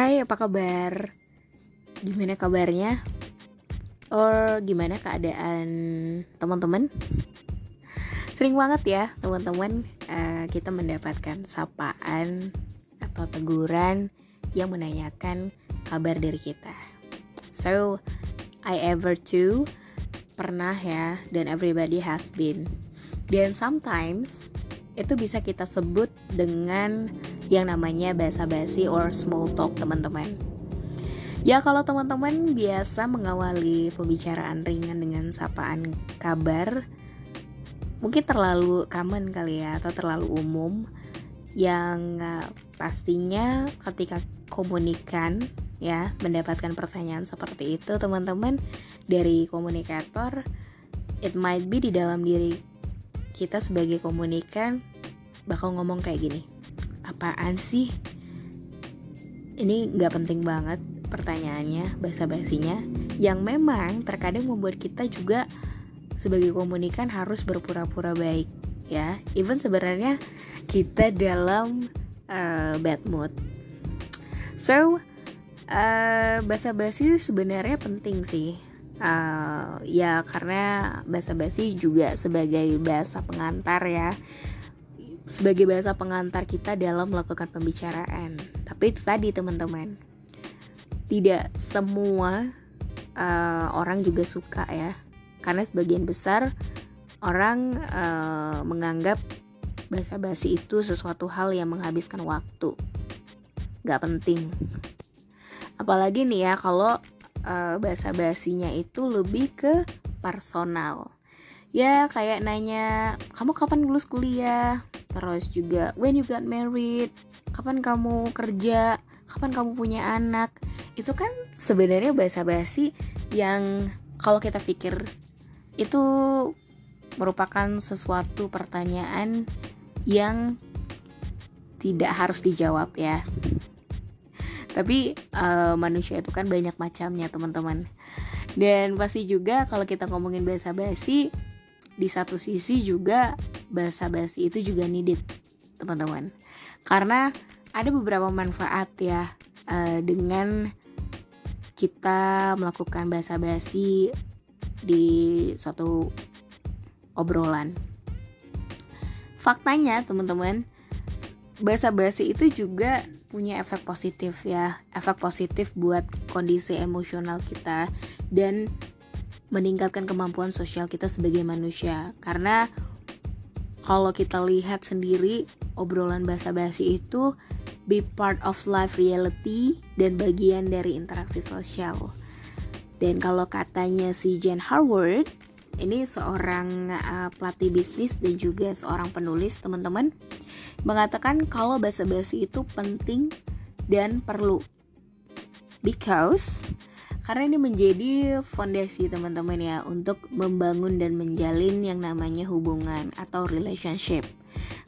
Hai, apa kabar? Gimana kabarnya? Or gimana keadaan teman-teman? Sering banget ya teman-teman uh, kita mendapatkan sapaan atau teguran yang menanyakan kabar dari kita. So, I ever too pernah ya dan everybody has been. Dan sometimes itu bisa kita sebut dengan yang namanya basa-basi or small talk teman-teman. Ya kalau teman-teman biasa mengawali pembicaraan ringan dengan sapaan kabar, mungkin terlalu common kali ya atau terlalu umum yang uh, pastinya ketika komunikan ya mendapatkan pertanyaan seperti itu teman-teman dari komunikator it might be di dalam diri kita sebagai komunikan bakal ngomong kayak gini apaan sih? Ini nggak penting banget pertanyaannya bahasa basinya yang memang terkadang membuat kita juga sebagai komunikan harus berpura-pura baik ya. Even sebenarnya kita dalam uh, bad mood. So uh, bahasa basi sebenarnya penting sih uh, ya karena bahasa basi juga sebagai bahasa pengantar ya sebagai bahasa pengantar kita dalam melakukan pembicaraan. Tapi itu tadi teman-teman, tidak semua uh, orang juga suka ya, karena sebagian besar orang uh, menganggap bahasa basi itu sesuatu hal yang menghabiskan waktu, gak penting. Apalagi nih ya kalau uh, bahasa basinya itu lebih ke personal. Ya kayak nanya, kamu kapan lulus kuliah? terus juga when you got married kapan kamu kerja kapan kamu punya anak itu kan sebenarnya bahasa basi yang kalau kita pikir itu merupakan sesuatu pertanyaan yang tidak harus dijawab ya tapi uh, manusia itu kan banyak macamnya teman-teman. Dan pasti juga kalau kita ngomongin bahasa basi di satu sisi juga bahasa basi itu juga needed teman-teman. Karena ada beberapa manfaat ya uh, dengan kita melakukan bahasa basi di suatu obrolan. Faktanya teman-teman bahasa basi itu juga punya efek positif ya efek positif buat kondisi emosional kita dan meningkatkan kemampuan sosial kita sebagai manusia karena kalau kita lihat sendiri obrolan basa-basi itu be part of life reality dan bagian dari interaksi sosial. Dan kalau katanya si Jen Harward, ini seorang uh, pelatih bisnis dan juga seorang penulis teman-teman mengatakan kalau basa-basi itu penting dan perlu because karena ini menjadi fondasi teman-teman ya untuk membangun dan menjalin yang namanya hubungan atau relationship.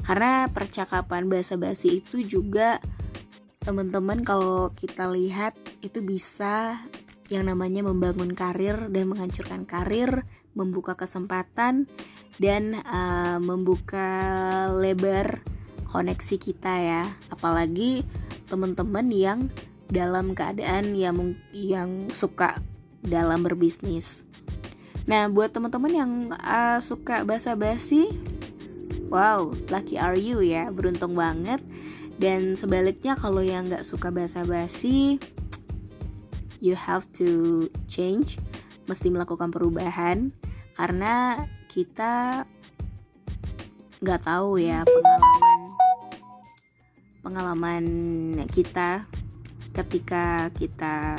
Karena percakapan bahasa basi itu juga teman-teman kalau kita lihat itu bisa yang namanya membangun karir dan menghancurkan karir, membuka kesempatan dan uh, membuka lebar koneksi kita ya. Apalagi teman-teman yang dalam keadaan yang yang suka dalam berbisnis. Nah, buat teman-teman yang uh, suka basa-basi, wow, lucky are you ya, beruntung banget. Dan sebaliknya kalau yang nggak suka basa-basi, you have to change, mesti melakukan perubahan karena kita nggak tahu ya pengalaman pengalaman kita ketika kita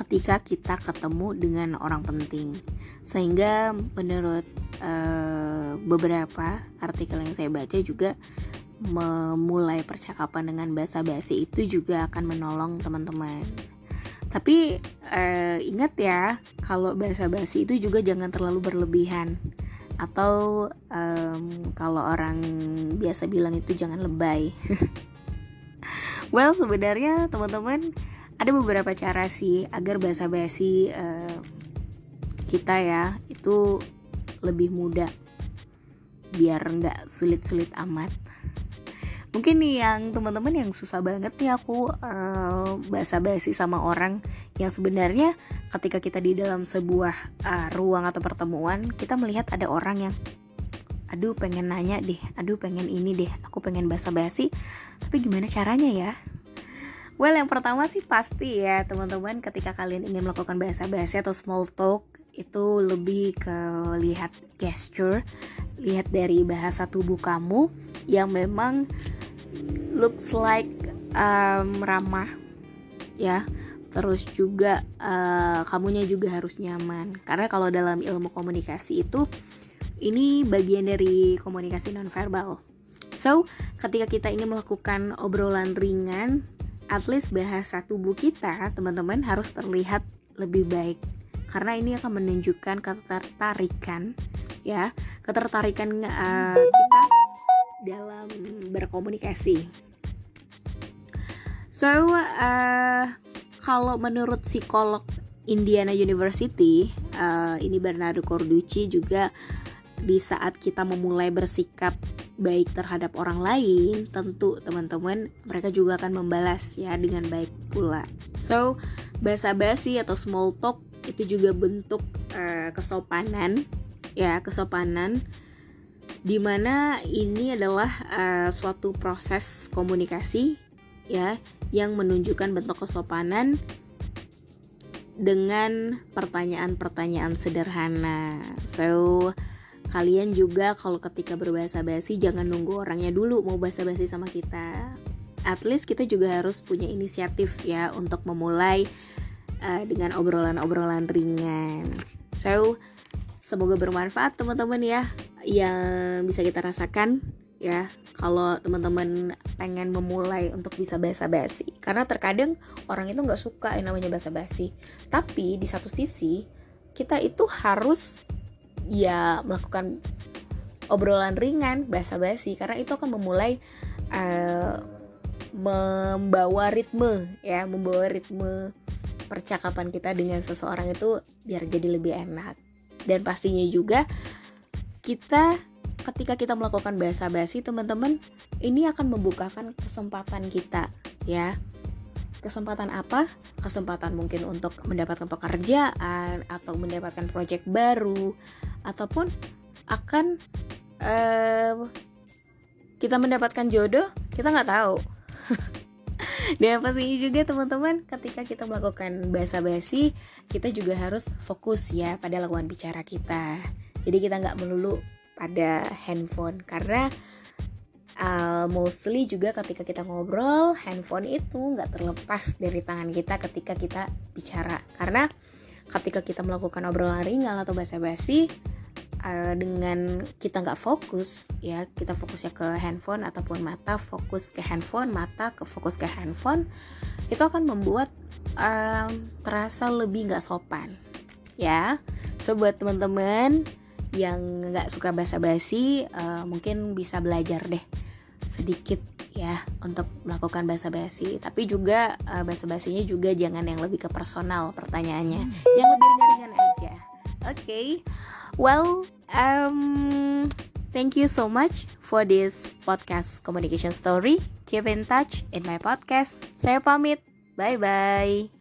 ketika kita ketemu dengan orang penting. Sehingga menurut uh, beberapa artikel yang saya baca juga memulai percakapan dengan bahasa basi itu juga akan menolong teman-teman tapi uh, ingat ya kalau bahasa basi itu juga jangan terlalu berlebihan. Atau um, kalau orang biasa bilang itu jangan lebay. Well sebenarnya teman-teman ada beberapa cara sih agar bahasa basi uh, kita ya itu lebih mudah. Biar nggak sulit-sulit amat mungkin nih yang teman-teman yang susah banget nih aku uh, basa-basi sama orang yang sebenarnya ketika kita di dalam sebuah uh, ruang atau pertemuan kita melihat ada orang yang aduh pengen nanya deh aduh pengen ini deh aku pengen basa-basi tapi gimana caranya ya? Well, yang pertama sih pasti ya, teman-teman, ketika kalian ingin melakukan bahasa-bahasa atau small talk, itu lebih ke lihat gesture, lihat dari bahasa tubuh kamu yang memang looks like um, ramah, ya. Terus juga uh, kamunya juga harus nyaman, karena kalau dalam ilmu komunikasi itu ini bagian dari komunikasi nonverbal. So, ketika kita ingin melakukan obrolan ringan at least bahasa tubuh kita teman-teman harus terlihat lebih baik karena ini akan menunjukkan ketertarikan ya ketertarikan uh, kita dalam berkomunikasi so uh, kalau menurut psikolog Indiana University uh, ini Bernardo Corducci juga di saat kita memulai bersikap baik terhadap orang lain, tentu teman-teman mereka juga akan membalas ya dengan baik pula. So, basa-basi atau small talk itu juga bentuk uh, kesopanan ya, kesopanan di mana ini adalah uh, suatu proses komunikasi ya yang menunjukkan bentuk kesopanan dengan pertanyaan-pertanyaan sederhana. So, kalian juga kalau ketika berbahasa basi jangan nunggu orangnya dulu mau bahasa basi sama kita. At least kita juga harus punya inisiatif ya untuk memulai uh, dengan obrolan-obrolan ringan. So semoga bermanfaat teman-teman ya yang bisa kita rasakan ya kalau teman-teman pengen memulai untuk bisa bahasa basi karena terkadang orang itu nggak suka yang namanya bahasa basi tapi di satu sisi kita itu harus ya melakukan obrolan ringan basa-basi. Karena itu akan memulai uh, membawa ritme ya membawa ritme percakapan kita dengan seseorang itu biar jadi lebih enak. Dan pastinya juga kita ketika kita melakukan bahasa basi teman-teman ini akan membukakan kesempatan kita ya kesempatan apa? Kesempatan mungkin untuk mendapatkan pekerjaan atau mendapatkan proyek baru ataupun akan uh, kita mendapatkan jodoh kita nggak tahu. Dan pastinya juga teman-teman ketika kita melakukan bahasa basi kita juga harus fokus ya pada lawan bicara kita. Jadi kita nggak melulu pada handphone. Karena uh, mostly juga ketika kita ngobrol handphone itu nggak terlepas dari tangan kita ketika kita bicara. Karena ketika kita melakukan obrolan ringan atau basa-basi uh, dengan kita nggak fokus ya kita fokusnya ke handphone ataupun mata fokus ke handphone mata ke fokus ke handphone itu akan membuat uh, terasa lebih nggak sopan. Ya so buat teman-teman yang nggak suka basa-basi uh, mungkin bisa belajar deh sedikit ya untuk melakukan bahasa basi tapi juga uh, bahasa basinya juga jangan yang lebih ke personal pertanyaannya. Hmm. yang lebih ringan-ringan aja. Oke. Okay. well um thank you so much for this podcast communication story. Keep in touch in my podcast. Saya pamit. Bye bye